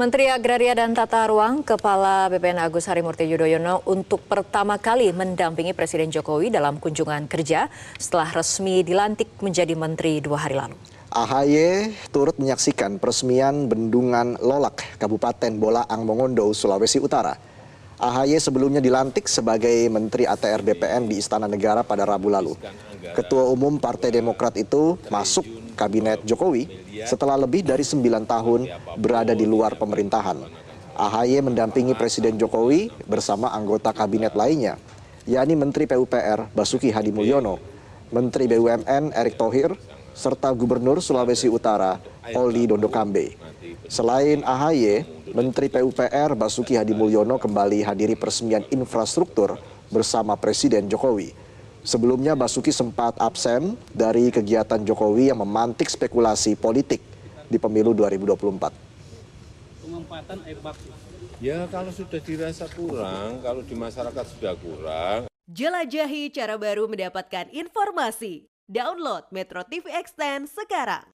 Menteri Agraria dan Tata Ruang, Kepala BPN Agus Harimurti Yudhoyono untuk pertama kali mendampingi Presiden Jokowi dalam kunjungan kerja setelah resmi dilantik menjadi menteri dua hari lalu. AHY turut menyaksikan peresmian bendungan Lolak, Kabupaten Bolaang Mongondo, Sulawesi Utara. AHY sebelumnya dilantik sebagai Menteri ATR BPN di Istana Negara pada Rabu lalu. Ketua Umum Partai Demokrat itu masuk Kabinet Jokowi setelah lebih dari sembilan tahun berada di luar pemerintahan. AHY mendampingi Presiden Jokowi bersama anggota kabinet lainnya, yakni Menteri PUPR Basuki Hadi Mulyono, Menteri BUMN Erick Thohir, serta Gubernur Sulawesi Utara Oli Dondokambe. Selain AHY, Menteri PUPR Basuki Hadi Mulyono kembali hadiri peresmian infrastruktur bersama Presiden Jokowi. Sebelumnya Basuki sempat absen dari kegiatan Jokowi yang memantik spekulasi politik di pemilu 2024. Pengempatan air baku. Ya kalau sudah dirasa kurang, kalau di masyarakat sudah kurang, Jelajahi cara baru mendapatkan informasi. Download Metro TV Extend sekarang.